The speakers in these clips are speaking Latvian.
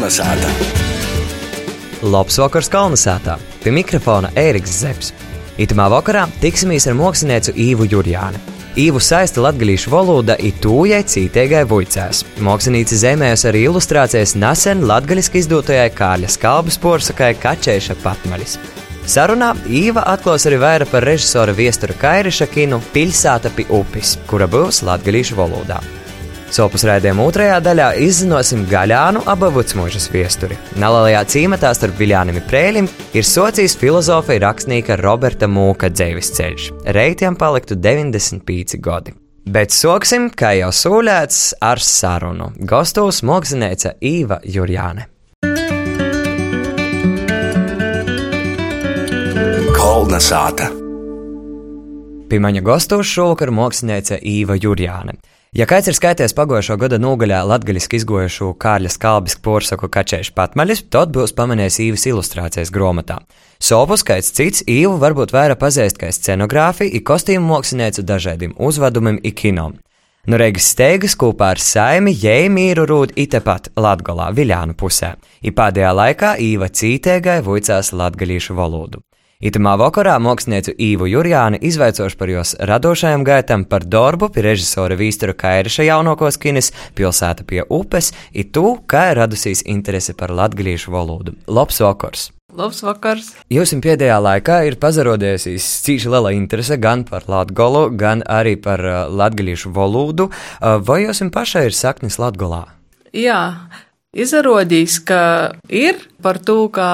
Kalnasāta! Labs vakars Kalnasātā! Pie mikrofona Ēriks Zepsi. Itamā vakarā tiksimies ar mākslinieku Īvu Jurjānu. Īvu saista latgalīšu valoda ir tūjai cītēgai vuicēs. Mākslinieci zemējas arī ilustrācijas nesen latgaliski izdotajai Kārļa skalbas porsakai Kačēša patmaļis. Sarunā Īva atklās arī vairāk par režisora viestura Kairiša kinu Pilsēta pie upes, kura būs latgalīšu valodā. Sopus raidījuma otrajā daļā izzināsim Gaļānu abavucmožas viesturi. Nelielajā cīmatā starp Viljāniem un Prēlim ir socijas filozofija rakstnieka Roberta Mūka dzīves ceļš. Reitiem paliktu 95 gadi. Bet soksim, kā jau sūlēts, ar sarunu. Gostos mākslinieca Īva Jurjāne. Kalnasāta! Pie maņa gostos šovakar mākslinieca Īva Jurjāne. Ja kāds ir skaities pagājušo gada nogaļā latgaļiski izgojušu Kārļa skalbis porsaku kačēšu patmaļus, tad būs pamanījis īvas ilustrācijas grāmatā. Sopu skaits cits īvu varbūt vairāk pazīst kā scenogrāfiju, i kostīmu māksliniecu dažādiem uzvedumiem i kinom. Nu reigas steigas kopā ar saimi jēmīru rūd itepat Latgolā, Viļānu pusē, i pēdējā laikā īva cītēgai vuicās latgaļīšu valodu. Itamā vakarā mākslinieku Īvu Jurjāni izvaicošu par jos radošajam gaitam par darbu pie režisora Vīstura Kairiša jaunākos kinis Pilsēta pie upes, ir tu, kā ir radusīs interese par latgalīšu valodu. Labs vakars! Labs vakars! Jums pēdējā laikā ir pazarodējusies cīši liela interese gan par latgolu, gan arī par uh, latgalīšu valodu. Uh, vai jums pašai ir saknes latgolā? Jā, izrādījās, ka ir par to, ka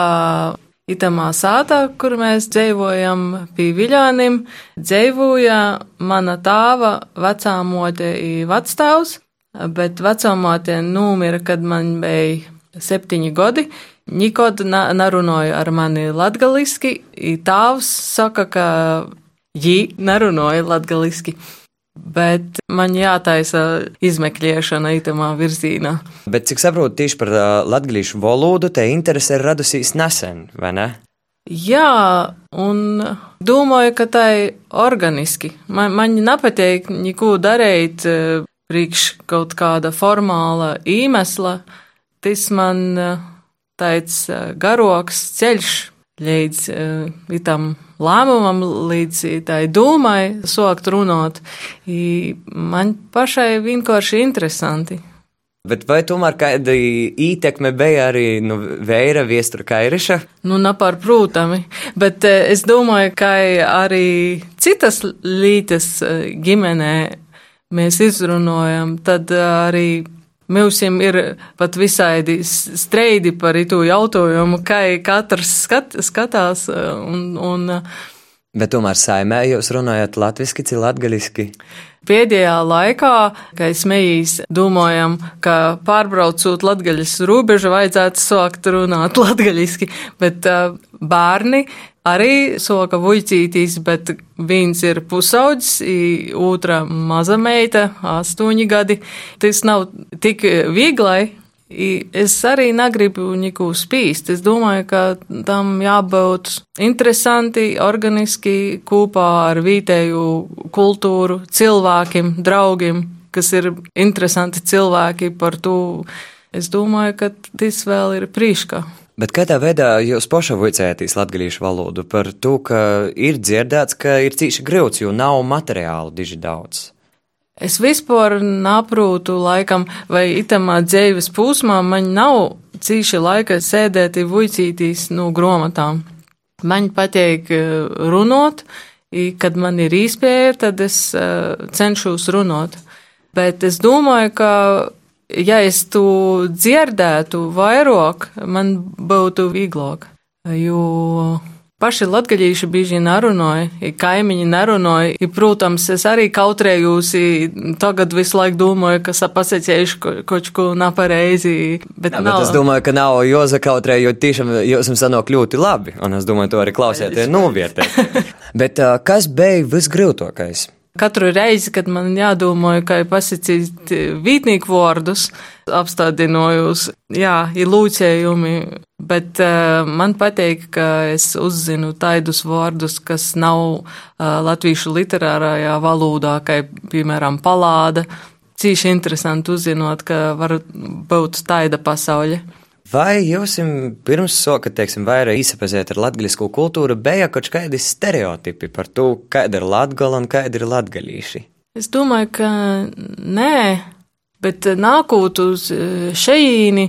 Itamā sātā, kur mēs dzīvojam pie Viļānim, dzīvoja mana tāva vecāmote un vecstāvs, bet vecāmote numira, kad man bija septiņi gadi. Nikod nerunāja ar mani latgaliski, un tāvs saka, ka jī nerunāja latgaliski bet man jātaisa izmeklēšana itamā virzienā. Bet cik saprotu, tieši par latviešu valodu te interese ir radusies nesen, vai ne? Jā, un domāju, ka tā ir organiski. Man, man nepatīk neko darīt priekš kaut kāda formāla iemesla. Tas man tāds garoks ceļš līdz uh, tam lēmumam, līdz tai domai, sākt runāt. I man pašai vienkārši interesanti. Bet vai tomēr kāda ietekme bija arī nu, vēra viestura kairiša? Nu, nepārprotami, bet es domāju, ka arī citas lītes ģimenē mēs izrunājam, tad arī Mums ir pat visādi streidi par itu jautājumu, kā katrs skat, skatās. Un, un, Bet tomēr saimē jūs runājat latviski, cik latgaliski? Pēdējā laikā, kad es mējīs, domājam, ka pārbraucot latgaļas robežu vajadzētu sākt runāt latgaļiski, bet uh, bērni arī soka vuicītīs, bet viens ir pusaudzis, otra maza meita, astoņi gadi. Tas nav tik vieglai. Es arī negribu neko spīst. Es domāju, ka tam jābūt interesanti, organiski kopā ar vietēju kultūru, cilvēkiem, draugiem, kas ir interesanti cilvēki par to. Es domāju, ka tas vēl ir prīška. Bet kādā veidā jūs paša vicējāties latgalīšu valodu par to, ka ir dzirdēts, ka ir cīši grūts, jo nav materiālu diži daudz? Es vispār naprūtu laikam, vai itamā dzēves pūsmā man nav cīši laika sēdēt vuicītīs no grāmatām. Man patīk eh, runāt, kad man ir īspēja, tad es eh, cenšos runāt. Bet es domāju, ka ja es to dzirdētu vairāk, man būtu vieglāk. Jo paši latgaļīši bieži nerunāja, kaimiņi nerunāja. Protams, es arī kautrējos, tagad visu laiku domāju, ka sapasecējuši kaut ko nepareizi. Bet, Jā, nav. bet es domāju, ka nav Joza kautrējot, tiešām jūs jums sanāk ļoti labi, un es domāju, to arī klausieties novērtēt. bet kas bija visgrūtākais? Katru reizi, kad man jādomāja, kā pasakīt vītnieku vārdus, apstādinojos, jā, ir lūcējumi, bet uh, man patīk, ka es uzzinu taidus vārdus, kas nav uh, latviešu literārajā valodā, kā piemēram palāda. Cīši interesanti uzzinot, ka var būt taida pasaule. Vai jums pirms soka, teiksim, vairāk izsapazēt ar latgaļisku kultūru, bija kaut kādi stereotipi par to, kāda ir latgala un kāda ir latgaļīši? Es domāju, ka nē, bet nākot uz šeīni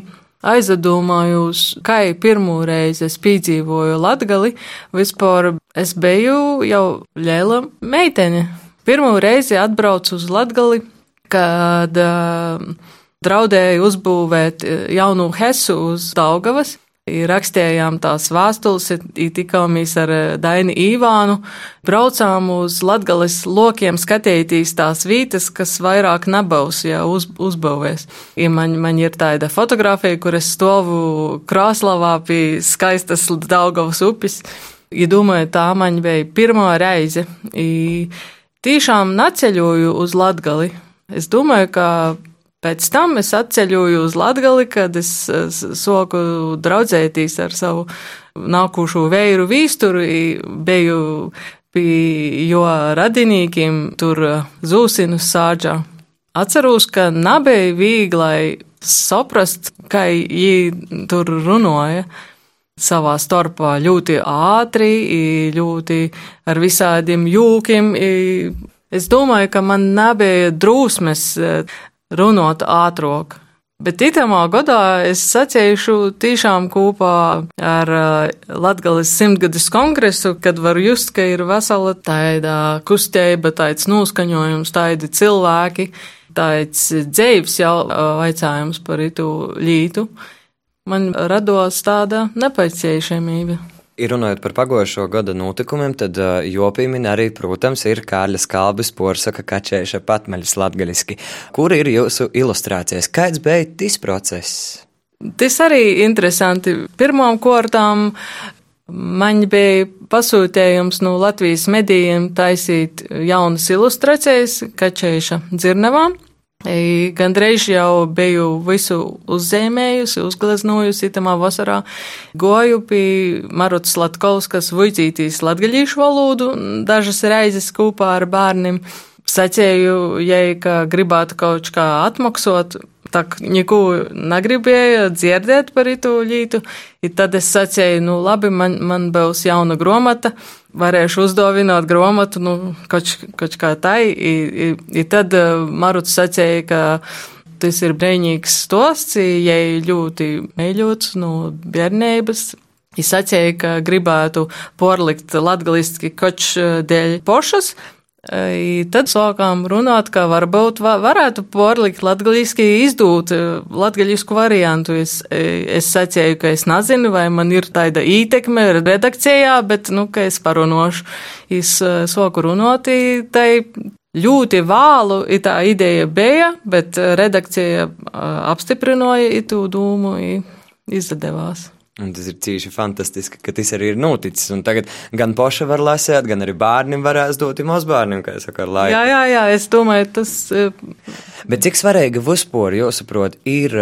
aizdomājos, kā pirmo reizi es piedzīvoju latgali, vispār es biju jau liela meitene. Pirmo reizi atbraucu uz latgali, kad uh, draudēja uzbūvēt e, jaunu Hesu uz Daugavas. Rakstījām tās vēstules, tikāmies ar e, Daini Īvānu, braucām uz Latgales lokiem skatītīs tās vītas, kas vairāk nebūs, ja uz, uzbūvēs. Ja man, man ir tāda fotografija, kur es stovu Krāslavā pie skaistas Daugavas upes. Ja domāju, tā man bija pirmā reize. I tiešām naceļoju uz Latgali. Es domāju, ka Pēc tam es atceļoju uz Latgali, kad es soku draudzētīs ar savu nākušo vēju vīsturu, biju pie jo radinīkiem tur zūsinu sāģā. Atceros, ka nebija viegli saprast, kā viņi tur runāja savā starpā ļoti ātri, ļoti ar visādiem jūkiem. Es domāju, ka man nebija drūsmes runāt ātrāk. Bet itamā gadā es sacīšu tiešām kopā ar uh, Latgales simtgadus kongresu, kad var just, ka ir vesela tāda kustība, tāds noskaņojums, tādi cilvēki, tāds dzēvs jau vaicājums par itu lītu. Man rados tāda nepaciešamība. Ir runājot par pagājušo gada notikumiem, tad jopīmin arī, protams, ir Kārļa Skalbis porsaka kačēša patmaļas latgaliski. Kur ir jūsu ilustrācijas? Kāds bija tas process? Tas arī interesanti. Pirmām kārtām man bija pasūtījums no Latvijas medijiem taisīt jaunas ilustrācijas kačēša dzirnavām. Gandrīz jau biju visu uzzīmējusi, uzgleznojusi tamā vasarā. Goju pie Marutas Latkovskas vuicītīs latgaļīšu valodu dažas reizes kopā ar bērniem. Sacēju, ja ka gribētu kaut kā atmaksot, tak neko negribēja dzirdēt par itu lītu. I tad es sacēju, nu labi, man, man būs jauna gromata, varēšu uzdovināt gromatu, nu, kaut, kaut kā tai. I, i, i tad Maruts sacēja, ka tas ir brīnīgs stosts, ja ļoti mīļots no bērnības. Es sacīju, ka gribētu porlikt latgaliski koč dēļ pošas, Tad sākām runāt, ka varbūt varētu porlikt latgaļiski izdūt latgaļisku variantu. Es, es sacīju, ka es nezinu, vai man ir tāda ītekme redakcijā, bet, nu, ka es parunošu. Es sāku runāt, tai ļoti vālu tā ideja bija, bet redakcija apstiprināja itu dūmu, izdevās. Un tas ir cīši fantastiski, ka tas arī ir noticis. Un tagad gan poša var lasīt, gan arī bērniem varēs dot mazbērniem, kā saka, ar laiku. Jā, jā, jā, es domāju, tas. Bet cik svarīgi vispār, jūsuprāt, ir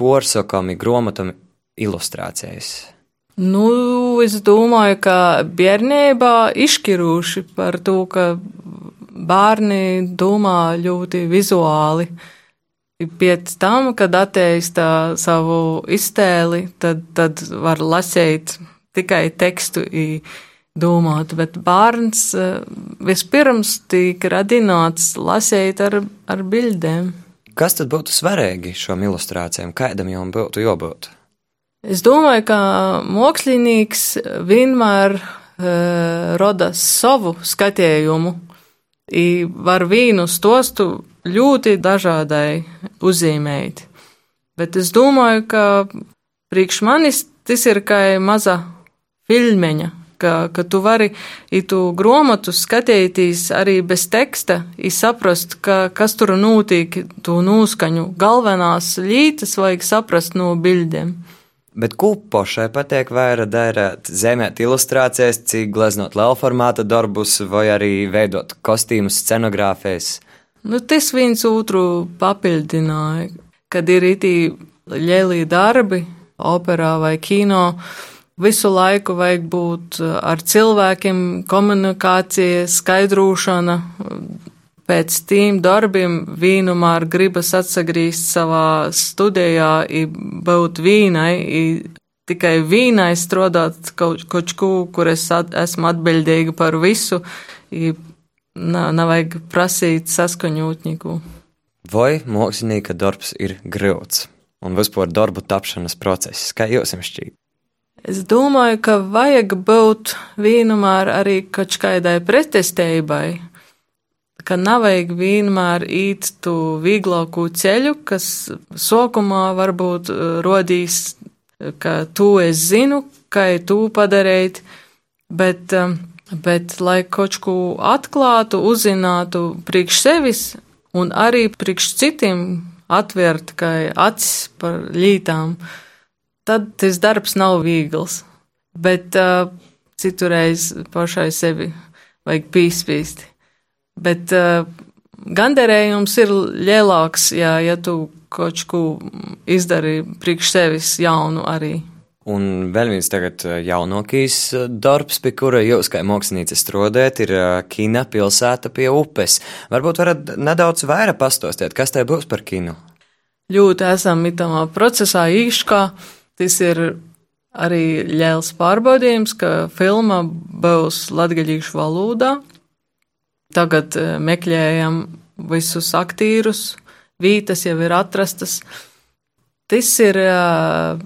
porsakami, grāmatami ilustrācijas? Nu, es domāju, ka bērnībā izšķiruši par to, ka bērni domā ļoti vizuāli. Uh, Pēc tam, kad attīstā savu iztēli, tad, tad var lasīt tikai tekstu domāt, bet bērns eh, vispirms tika radināts lasīt ar, ar bildēm. Kas tad būtu svarīgi šom ilustrācijām? Kādam jau būtu jābūt? Es domāju, ka mākslinieks vienmēr uh, roda savu skatījumu. I var vīnu stostu ļoti dažādai uzzīmēt. Bet es domāju, ka priekš manis tas ir kā maza filmeņa, ka, ka tu vari itu grāmatu skatīties arī bez teksta, izsaprast, ka, kas tur notiek, tu noskaņu. Galvenās lītas vajag saprast no bildēm. Bet kūpošai patīk vairāk darīt zemēt ilustrācijas, cik gleznot liela formāta darbus vai arī veidot kostīmus, scenogrāfijas. Nu, tas viens otru papildināja, kad ir itī lielie darbi, operā vai kino. Visu laiku vajag būt ar cilvēkiem, komunikācija, skaidrošana. pēc tiem darbiem vīnumā gribas atsagrīst savā studijā, būt vīnai, tikai vīnai strādāt kaut, kaut ko, kur es at, esmu atbildīga par visu, nav, nav vajag prasīt saskaņotņiku. Vai mākslinieka darbs ir grūts un vispār darbu tapšanas process, kā jums šķiet? Es domāju, ka vajag būt vienmēr arī kaut kādai pretestēbai, ka nav vajag vienmēr īt tu vieglāku ceļu, kas sokumā varbūt uh, rodīs, ka tu es zinu, kā tu padarīt, bet, um, bet lai kaut ko atklātu, uzzinātu priekš sevis un arī priekš citiem atvērt, acis par lītām tad tas darbs nav viegls. Bet uh, citurreiz pašai sevi vajag pīspīsti. Bet uh, gandarējums ir lielāks, ja, ja tu kaut ko izdari priekš sevis jaunu arī. Un vēl viens tagad uh, jaunākais uh, darbs, pie kura jūs kā mākslinieca strādājat, ir uh, kina pilsēta pie upes. Varbūt varat nedaudz vairāk pastostēt, kas te būs par kinu? Ļoti esam itamā procesā īškā. Tas ir arī liels pārbaudījums, ka filma būs latgaļīšu valodā. Tagad eh, meklējam visus aktierus, vītas jau ir atrastas. Tas ir uh,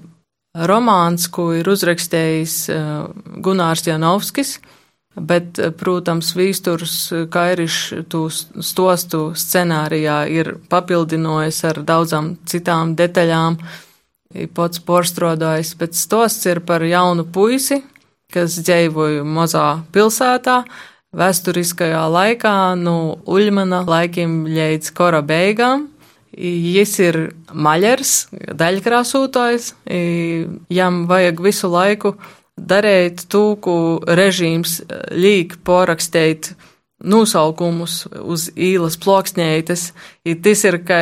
romāns, ko ir uzrakstījis uh, Gunārs Janovskis, bet, protams, Vīsturs Kairišs to stostu scenārijā ir papildinojis ar daudzām citām detaļām. Uh, pats porstrodājis, bet stosts ir par jaunu puisi, kas dzīvoja mazā pilsētā, vēsturiskajā laikā no Uļmana laikiem līdz kora beigām. Viņš ir maļers, daļkrāsotājs, jam vajag visu laiku darīt to, ko režīms līk porakstīt nosaukumus uz īlas ploksnējas. Tas ir kā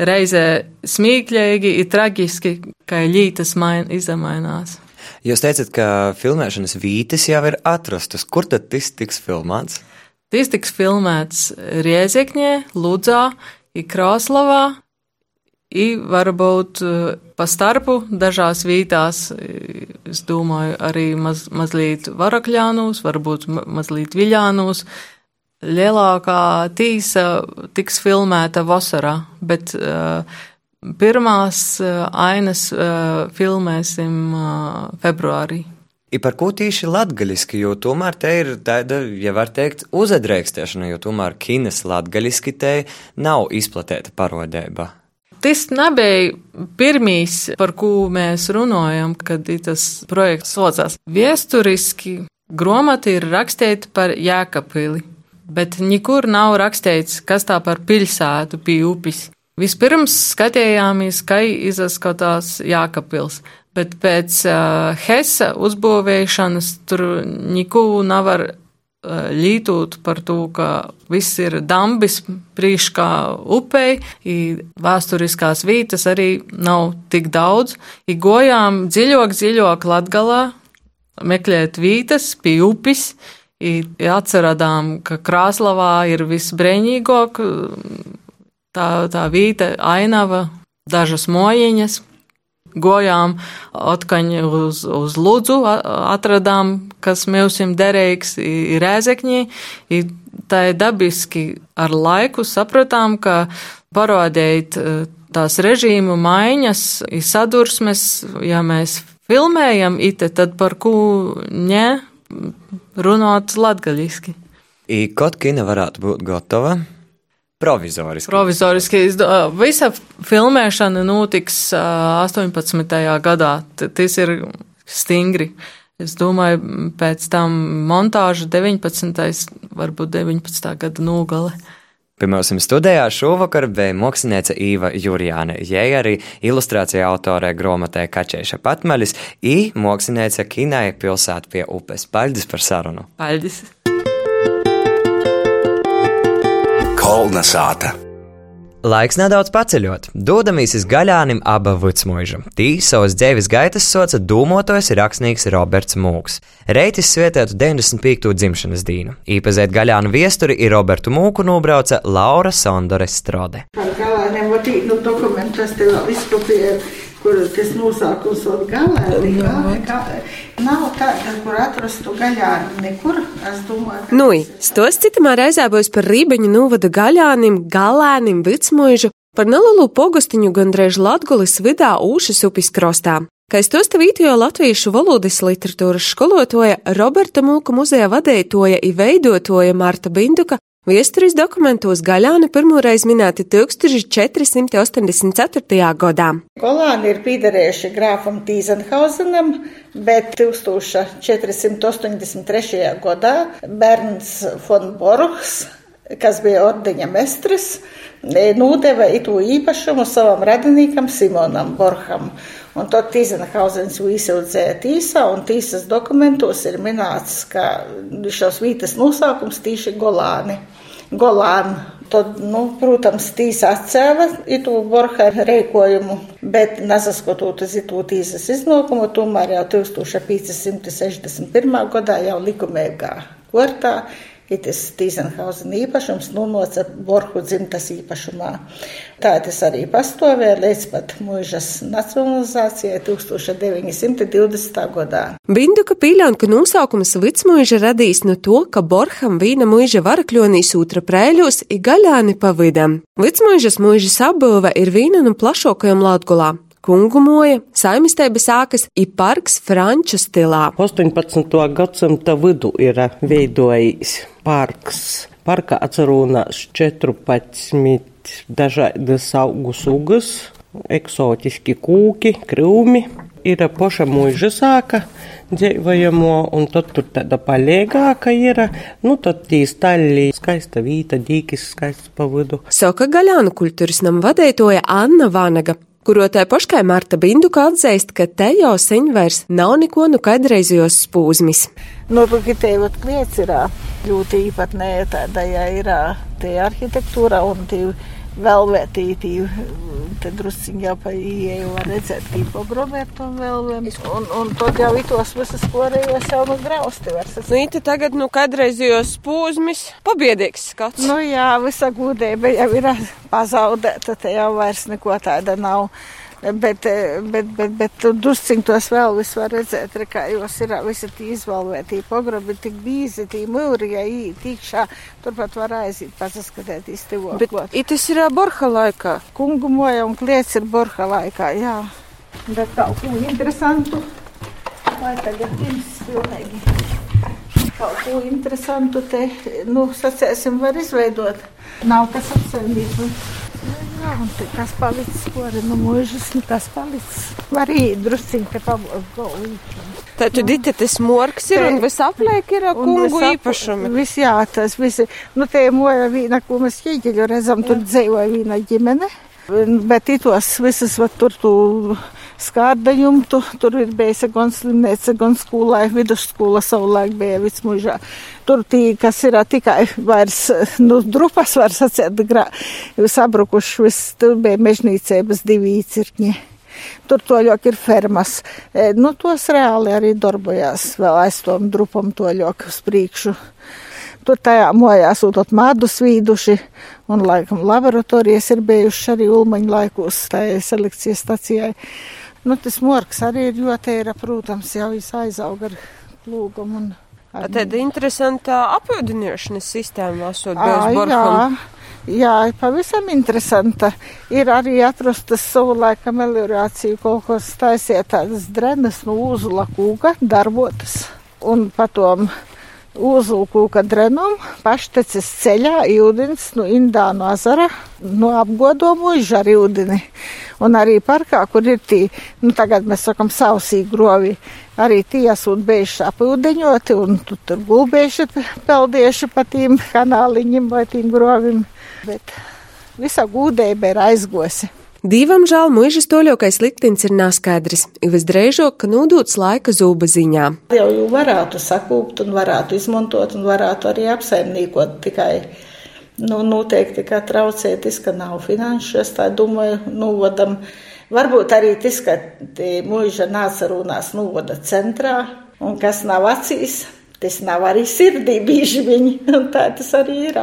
reizē smieklīgi, ir traģiski, kā lītas main, izmainās. Jūs teicat, ka filmēšanas vītes jau ir atrastas. Kur tad tas tiks filmēts? Tas tiks filmēts Riezekņē, Ludzā, Krāslavā, I varbūt pa starpu dažās vietās, es domāju, arī maz, mazliet varakļānos, varbūt mazliet viļānos, lielākā tīsa tiks filmēta vasarā, bet uh, pirmās ainas uh, filmēsim uh, februārī. I par ko tieši latgaļiski, jo tomēr te ir tāda, ja var teikt, uzadrēkstēšana, jo tomēr kinas latgaļiski te nav izplatīta parodēba. Tas nebija pirmīs, par ko mēs runājam, kad tas projekts socās. Viesturiski gromata ir rakstīta par Jēkabili bet nekur nav rakstīts, kas tā par pilsētu pie upes. Vispirms skatījāmies, kā izskatās Jākapils, bet pēc uh, Hesa uzbūvēšanas tur neko nevar uh, lītot par to, ka viss ir dambis prīškā upei, vēsturiskās vītas arī nav tik daudz, i gojām dziļāk, dziļāk Latgalā, meklēt vītas pie upes, atceradām, ka Krāslavā ir visbrēņīgāk tā, tā vīta ainava, dažas mojiņas. Gojām atkaņ uz, uz Ludzu, atradām, kas mūsim derīgs, ir rēzekņi. Tā ir dabiski ar laiku sapratām, ka parādīt e, tās režīmu maiņas, sadursmes, ja mēs filmējam ite, tad par ko ne runāt latgaļiski. I kaut kina varētu būt gatava. Provizoriski. Provizoriski. Visa filmēšana notiks 18. gadā. Tas ir stingri. Es domāju, pēc tam montāža 19. varbūt 19. gada nogale. Pie mums studijā šovakar bija mākslinieca Īva Jurijāne, jai arī ilustrācija autore grāmatai Kačēša patmaļis, i mākslinieca Kinai pilsētu pie upes. Paldies par sarunu! Paldies! Kolna sāta! Laiks nedaudz paceļot, dodamies uz gaļānim aba vicmoža. Tī savas dzēvis gaitas soca dūmotojas rakstnieks Roberts Mūks. Reitis svietētu 95. dzimšanas dīnu. Īpazēt gaļānu viesturi ir Robertu Mūku nobrauca Laura Sondore Strode. Par galēniem var tīt, nu, dokumentus te vēl izkopēja, kur tas nosākums vēl galēni. Nav tāda, kur atrastu gaļāni nekur, es domāju. ka- Nui, stos citamā reizē būs par Rībeņu novada gaļānim, galēnim, vicmuižu, par nelielu pogastiņu gandrīz Latgulis vidā Ūšas upes krostā. Kā es tos te vītojo latviešu valodas literatūras skolotoja Roberta Mūka muzeja vadētoja i veidotoja Marta Binduka, Viesturis dokumentos Gaļāni pirmoreiz minēti 1484. gadā. Golāni ir piederējuši grāfam Tīzenhausenam, bet 1483. gadā Bērns von Borgs, kas bija ordeņa mestris, nūdeva itu īpašumu savam radiniekam Simonam Borham. Un tad Tīzenhausens jau izsaudzēja tīsā, un tīsas dokumentos ir minēts, ka šos vītas nosākums tīši Golāni. Golāni. Tad, nu, protams, tīsa atcēla itu Borha reikojumu, bet nesaskatot uz itu tīsas iznākumu, tomēr jau 1561. gadā jau likumīgā kortā Itis Tīzenhausen īpašums nomoca Borhu dzimtas īpašumā. Tā tas arī pastāvēja līdz pat mūžas nacionalizācijai 1920. gadā. Binduka pīļāna, ka nosaukums Vicmuiža radīs no to, ka Borham vīna muiža varakļonīs otra prēļos i gaļāni pa vidam. Vicmuižas muižas apbūve ir vīna no plašākajam Latgulā. Kungumoja, saimistēba sākas i parks franču stilā. 18. gadsimta vidu ir veidojis parks. Parkā atcerunās 14 dažādas augu sugas, eksotiski kūki, krūmi. Ir poša mūža sāka dzīvojamo, un tad tur tāda palīgāka ir. Nu, tad tī staļļi, skaista vīta, dīkis, skaists pa vidu. Soka gaļānu kultūras nama vadētoja Anna Vanaga. Kuro tai paškai Marta Binduka atzīst, ka te jau sen vairs nav neko nu kaidreizījos spūzmis. Nu, te vat kliets ir ļoti īpatnēja tāda, ja ir tie arhitektūra un tie velvētītī, te drusciņi jau pa ieeju var redzēt, kā pogrobēt un velvēm. Un, un tad jau itos visas korējos jau nu grausti. Nu, ite tagad, nu, kaidreizījos spūzmis, pabiedīgs skats. Nu jā, visa gudēba jau ir pazaudēta, te jau vairs neko tāda nav. Bet, bet, bet, bet tur drusciņ tos vēl viss var redzēt, re, kā jos ir visi tī izvalvētī pogrobi, tik bīzi, tī mūri, ja īt tikšā, turpat var aiziet, pasaskatēt iztivo. Bet itis ir Borha laikā. Kungu moja un kliets ir Borha laikā, jā. Bet kaut ko interesantu, vai tagad pirms pilnīgi. Kaut ko interesantu te, nu, sacēsim, var izveidot. Nav kas apsaimnīt. Jā, un te kas palicis, ko arī no mūžas, nu kas palicis. Var īt drusciņ te pabūvīt. Taču dite tas morgs ir un viss apliek ir kungu īpašumi. Viss jā, tas visi, nu te moja vīna, ko mēs ķīģeļu redzam, tur dzīvoja vīna ģimene. Bet itos visas, va, tur tu skārdaņumu, tu, tur ir bijis gan slimnīca, gan skolā, vidusskola savulaik bija vicmužā. Tur tī, kas ir tikai vairs, nu, drupas var sacēt, grā, sabrukuši, viss, tur bija mežnīcības divi īcirkņi. Tur toļok ir fermas. E, nu, tos reāli arī darbojās vēl aiz tom drupam toļok uz priekšu. Tur tajā mojās ūtot medus vīduši, un laikam laboratorijas ir bijušas arī ulmaņu laikos, tajā selekcijas stacijai. Nu, tas morgs arī ir ļoti ir, protams, jau aizauga ar plūgumu. Un, ar... Tāda interesanta apūdināšanas sistēma esot bez jā, Borham. jā, pavisam interesanta. Ir arī atrastas savu laiku meliorāciju, kaut kas taisiet tādas drenas no uzula kūka darbotas. Un patom uzulkūka drenum, paštecis ceļā jūdens no Indānu azara, no apgodomo žari ūdeni. Un arī parkā, kur ir tī, nu tagad mēs sakam sausī grovi, arī tie esot bijuši apūdeņoti un tu tur gulbieši peldieši pa tīm kanāliņiem vai tīm grovim. Bet visa gūdēba ir aizgosi. Divam žēl mūžas toļokais liktenis ir neskaidrs, ir visdrīzāk, ka nodūts laika zūba ziņā. Jau jau varētu sakūpt un varētu izmantot un varētu arī apsaimniekot tikai Nu, noteikti, ka traucētis, ka nav finanšu, es tā domāju, novadam. Varbūt arī tas, ka mūža nāca runās novada centrā, un kas nav acīs, tas nav arī sirdī bieži viņi, un tā tas arī ir.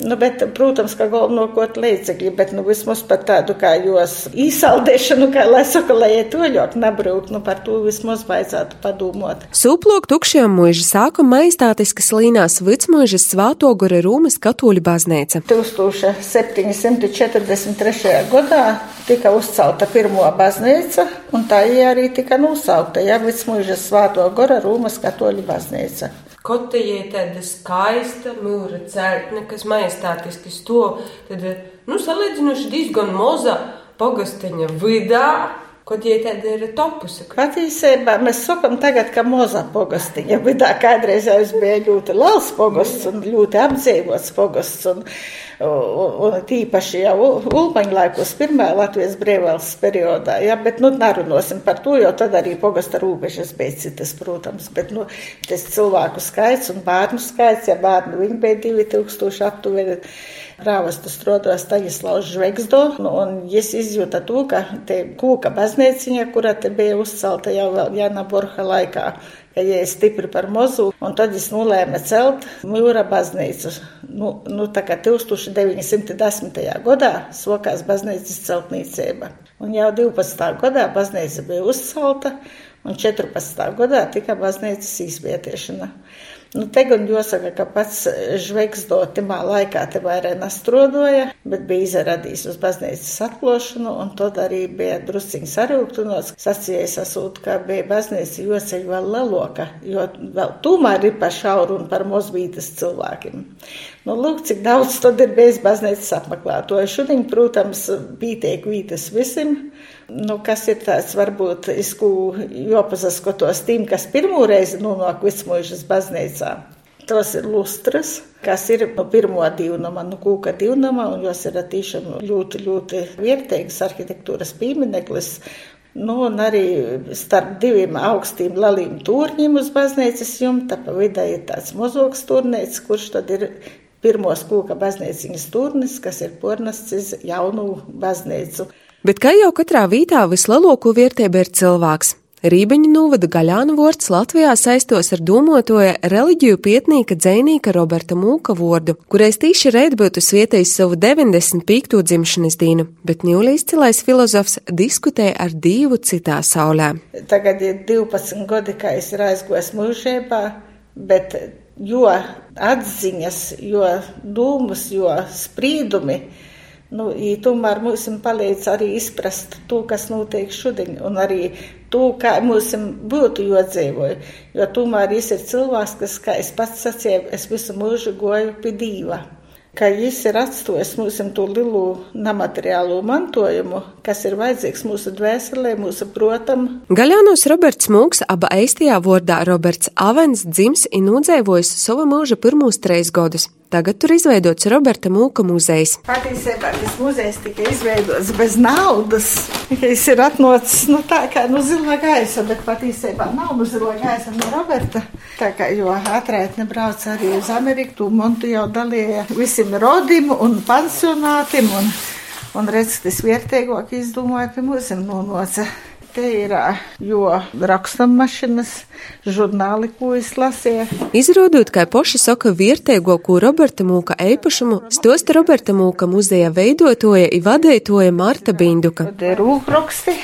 Nu, bet, protams, ka galvenokārt līdzekļi, bet nu, vismaz par tādu kā jos īsaldēšanu, kā lai saka, lai iet oļot, nebraukt, nu par to vismaz vajadzētu padomāt. Sūplok tukšajam mūža sākuma maistātiskas līnās Vicmuižas Svātogura Rūmas katoļu baznīca. 1743. gadā tika uzcelta pirmo baznīca, un tā arī tika nosaukta, ja Vicmuižas Svātogura Rūmas katoļu baznīca. Kotejai tāda skaista mūra celtne, kas majestātiski sto, tad, nu, salīdzinoši diezgan moza pogasteņa vidā, Kaut ja tāda ir topusi. Patiesībā mēs sakām tagad, ka moza pogastiņa vidā kādreiz es bija ļoti liels pogasts un ļoti apdzīvots pogasts. Un, un, un tīpaši jau Ulmaņa laikos, pirmā Latvijas brīvvalsts periodā, ja, bet, nu, narunosim par to, jo tad arī pogasta rūbežas bija citas, protams, bet, nu, tas cilvēku skaits un bērnu skaits, ja bērnu viņi bija 2000 aptuveni prāvestu strādāja Staņislavs Žvegsdo, nu, un es izjūtu to, ka te kūka baznīciņa, kura te bija uzcelta jau vēl Jāna Borha laikā, ka jie stipri par mozu, un tad es nolēma celt mūra baznīcu. Nu, nu tā kā 1910. gadā sokās baznīcas celtniecība. Un jau 12. gadā baznīca bija uzcelta, un 14. gadā tika baznīcas izvietiešana. Nu, te gan jāsaka, ka pats žveiks dotimā laikā te vairāk nastrodoja, bet bija izradījis uz baznīcas atplošanu, un tad arī bija drusciņi sarūktunos. Sacījais asūt, ka bija baznīca joceļ vēl leloka, jo vēl tūmēr ir par šauru un par mozbītas cilvēkiem. Nu, lūk, cik daudz tad ir bijis baznīcas apmeklētoju. Šodien, protams, pītiek vītas visiem. Nu, kas ir tāds, varbūt, izku jopazaskotos tiem, kas pirmo reizi nonāk Vicmuižas baznīcā. Tos ir lustras, kas ir no pirmo divnama, no kūka divnama, un jos ir tiešām ļoti, ļoti vērtīgas arhitektūras piemineklis. Nu, un arī starp diviem augstiem lalīm turņiem uz baznīcas jumta pa vidu ir tāds mozoks turnēts, kurš tad ir pirmos kūka baznīciņas turnis, kas ir pornasts uz jaunu baznīcu. Bet kā jau katrā vītā vislielāko vērtību ir cilvēks. Rībeņu novada gaļānu vārds Latvijā saistos ar domotoja reliģiju pietnīka dzēnīka Roberta Mūka vārdu, kurais tīši reit būtu svietējis savu 95. dzimšanas dienu, bet ņūlīs cilais filozofs diskutēja ar divu citā saulē. Tagad ir 12 gadi, kā es ir aizgojis mūžībā, bet jo atziņas, jo dūmus, jo sprīdumi Nu, tomēr mums palīdz arī izprast to, kas notiek šodien, un arī to, kā mums būtu jādzīvoja. Jo tomēr viņš ir cilvēks, kas, kā es pats sacīju, es visu mūžu goju pie dīva ka viņš ir atstājis mums to lielu nemateriālo mantojumu, kas ir vajadzīgs mūsu dvēselē, mūsu protam. Gaļānos Roberts Mūks, aba eistajā vārdā Roberts Avens, dzims un nodzēvojas savu mūža pirmos treis gadus. Tagad tur izveidots Roberta Mūka muzejs. Patiesībā tas muzejs tika izveidots bez naudas. Viņš ir atnācis nu, tā kā no nu, zilā gaisa, bet patiesībā nav no zilā gaisa no Roberta. Tā kā jo atraitne brauc arī uz Ameriku, tu montu jau dalīja visiem rodim un pansionātiem. Un, un redz, tas vērtīgāk izdomāja, ka mums ir nonoca. Te ir jo rakstam mašinas, žurnāli, ko es lasīju. Izrādot, kā poša saka, vietējo, ko Roberta Mūka eipašumu, stosta Roberta Mūka muzeja veidotoja i vadētoja Marta Binduka. Rūkraksti.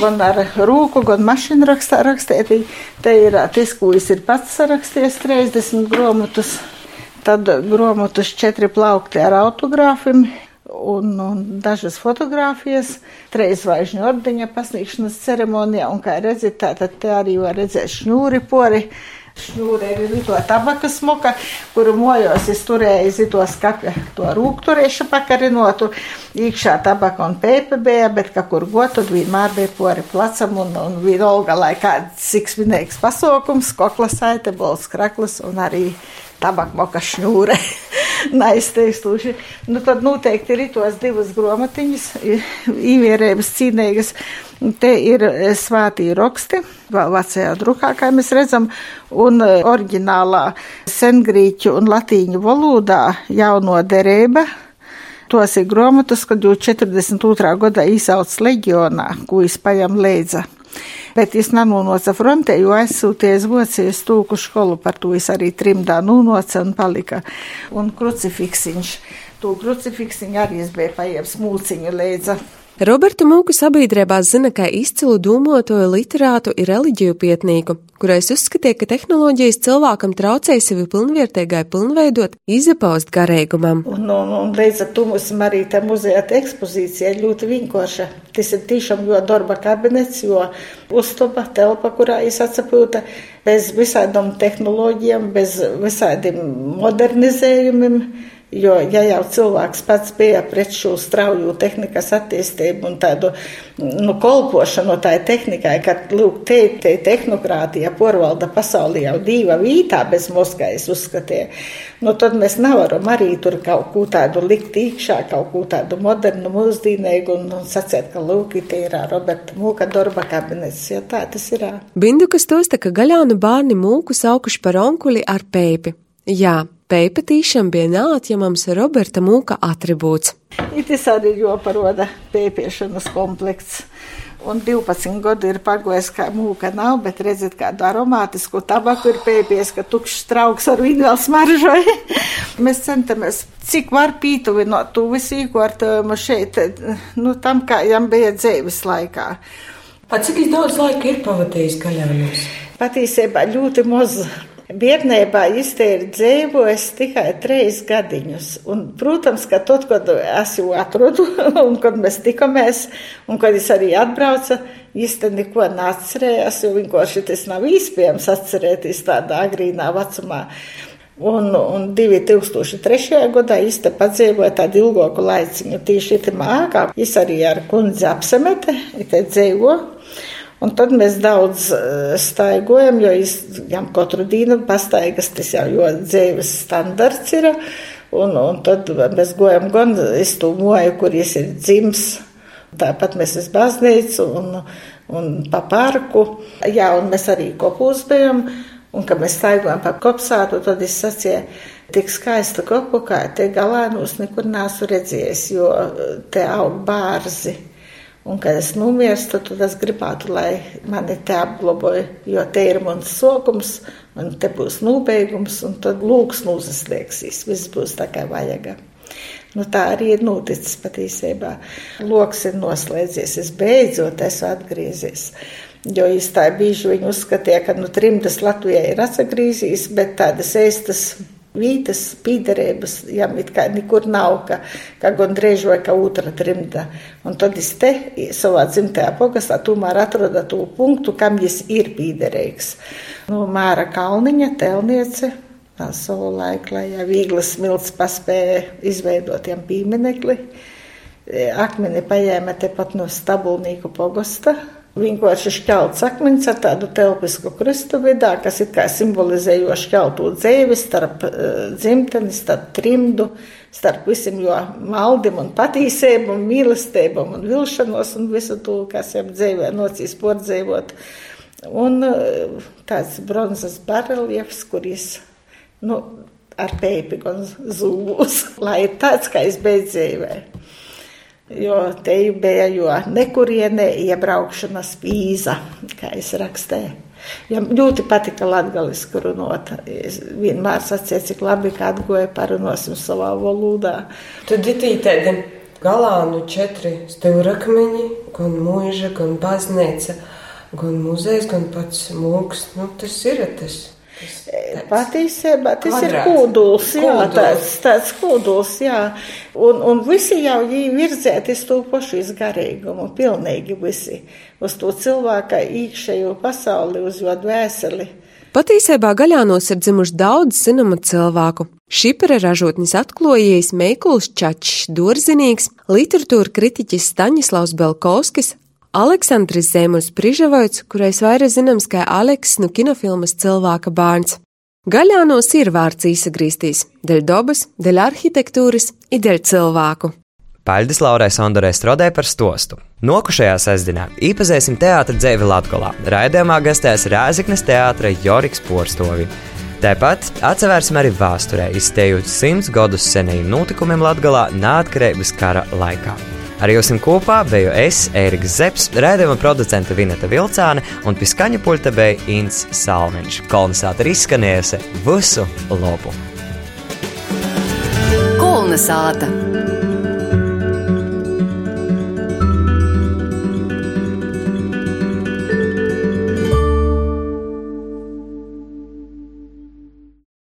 Gan ar rūku, gan mašīnu rakstā rakstīt. Te ir tas, ko es ir pats sarakstījis, 30 grāmatus. Tad grāmatus četri plaukti ar autogrāfiem, un, un dažas fotogrāfijas, trīs zvaigžņu ordeņa pasniegšanas ceremonijā, un kā redzat, tātad te arī var redzēt šņūri pori. Šņūre ir to tabaka smuka, kuru mojos es turēju zito skapja, to rūkturiešu pakarinotu, īkšā tabaka un pēpa bija, bet kā kur gotu, vienmēr bija pori placam un, un bija olga, lai kāds cik svinīgs pasaukums, kokla saite, bols kraklis un arī tabakmoka šņūre. neizteikstuši. Nu, tad noteikti ir tos divas gromatiņas, īvierējas cīnīgas. Te ir svātī roksti, vēl vecajā drukā, kā mēs redzam, un oriģinālā sengrīķu un latīņu valodā jauno derība. Tos ir grāmatas, kad jau 42. gadā izsauc leģionā, ko izpajam leidza bet es nenonācu frontē, jo aizsūties Vocijas tūku skolu, par to es arī trimdā nonāca un palika. Un krucifiksiņš, to krucifiksiņu arī es biju paieps mūciņu leidza. Roberta Mūku sabiedrībā zina kā izcilu dūmotoju literātu ir reliģiju pietnīku, kurais uzskatīja, ka tehnoloģijas cilvēkam traucēja sevi pilnvērtīgai pilnveidot, izapaust garīgumam. Un, un, un līdz ar to mums arī tā muzeja ekspozīcija ļoti vienkārša. Tas ir tiešām jo darba kabinets, jo uztuba, telpa, kurā es atsapūta, bez visādām tehnoloģijām, bez visādiem modernizējumiem. Jo, ja jau cilvēks pats bija pret šo strauju tehnikas attīstību un tādu nu, kolpošanu tai tehnikai, ka, lūk, te, te tehnokrātija porvalda pasaulī jau diva vītā bez Moskais uzskatīja, nu, tad mēs nevaram arī tur kaut ko tādu likt īkšā, kaut ko tādu modernu, mūsdīnīgu un, un sacēt, ka, lūk, te ir Roberta Mūka darba kabinets, jo tā tas ir. Bindukas tosta, ka gaļānu bārni mūku saukuši par onkuli ar pēpi. Jā, Peipa tīšām bija neatņemams Roberta Mūka atribūts. Tas arī joparoda pēpiešanas komplekts. Un 12 gadu ir pagājis, kā mūka nav, bet redziet, kādu aromātisku tabaku ir pēpies, ka tukšs trauks ar vīnu vēl smaržoja. Mēs centamies, cik var pītuvinot to visu īkortojumu šeit, nu tam, kā jām bija dzīves laikā. A, cik daudz laika ir pavadījis gaļānos? Patiesībā ļoti maz. Bērnībā izteikt dzīvojis tikai trīs gadiņus. Un, protams, ka tad, kad es jau atradu, un kad mēs tikamies, un kad es arī atbraucu, es te neko neatcerējos, jo vienkārši tas nav iespējams atcerēties tādā agrīnā vecumā. Un, un 2003. gadā es te padzīvoju tādu ilgāku laiciņu, tieši tā mākā. Es arī ar kundzi apsamete, te dzīvoju. Un tad mēs daudz eh, staigojam, jo viņam katru dienu pastaigas tas jau jo dzīves standarts ir. Un, un tad mēs gojam gan uz to moju, kur viņš ir dzims. Tāpat mēs uz baznīcu un, un pa parku. Jā, un mēs arī kopūs bijām. Un, kad mēs staigājam pa kopsātu, tad es sacīju, tik skaista kopu, kā te galēnos nekur nesu redzējis, jo te aug bārzi. Un, kad es nomirstu, tad es gribētu, lai mani te apgloboja, jo te ir mans sokums, man te būs nobeigums, un tad lūks nozaslēgsīs. Viss būs tā kā vajag. Nu, tā arī ir noticis patiesībā. Loks ir noslēdzies, es beidzot esmu atgriezies. Jo īstenībā bieži viņi uzskatīja, ka nu, trimdas Latvijai ir atgriezies, bet tādas ēstas vītas pīderības, jām it kā nekur nav, ka, ka gondrīz vai kā otra trimda. Un tad es te savā dzimtajā pogastā tomēr atrada to punktu, kam jis ir pīderīgs. Nu, Māra Kalniņa, telniece, savu laiku, lai ja Vīglas Milts paspēja izveidot jām pīmenekli. Akmeni paņēma tepat no Stabulnīku pogasta, Vienkārši šķelts akmens ar tādu telpisku krustu vidā, kas ir kā simbolizējoši šķeltu dzīvi starp uh, dzimteni, starp trimdu, starp visiem jo maldim un patīsēm un mīlestībam un vilšanos un visu to, kas jau dzīvē nocīs pordzēvot. Un uh, tāds bronzas bareljefs, kuris, nu, ar pēpi gan zūbūs, lai tāds, kā es beidz dzīvē jo te bija jo nekurienē iebraukšanas vīza, kā es rakstīju. Ja ļoti patika latgaliski runāt. Es vienmēr sacīju, cik labi, ka atgoja parunosim savā valodā. Tad ir tādi galānu četri stūrakmeņi, gan mūža, gan baznīca, gan muzejs, gan pats mūks. Nu, tas ir tas. Patiesībā tas kvadrāts. ir kodols, jā, kodols. tāds, tāds kodols, jā. Un, un visi jau virzēti uz to pašu izgarīgumu, pilnīgi visi, uz to cilvēka iekšējo pasauli, uz jo dvēseli. Patiesībā gaļānos ir dzimuši daudz zināmu cilvēku. Šipera ražotnis atklājējis Meikuls Čačs, Dorzinīgs, literatūra kritiķis Staņislavs Belkovskis, Aleksandrs Zemuls Prižavoits, kurais vairāk zināms kā Aleks no kinofilmas Cilvēka bērns. Gaļānos ir vārds īsagrīstīs, dēļ dabas, dēļ arhitektūras, ideļ cilvēku. Paļģis Laurai Sondorē Strodē par stostu. Nokušajā sestdienā īpazēsim teātra dzēvi Latgolā. Raidījumā gastēs Rēziknes teātra Joriks Porstovi. Tāpat atsevērsim arī vēsturē, izstējot simts gadus senajiem notikumiem Latgalā neatkarības kara laikā. Ar jums kopā biju es, Ēriks Zepsi, rādījuma producente Vineta Vilcāne un piskaņa puļta bija Inns Salmiņš. Kolonizātori izskanējusi visu labu! Kolonizāta!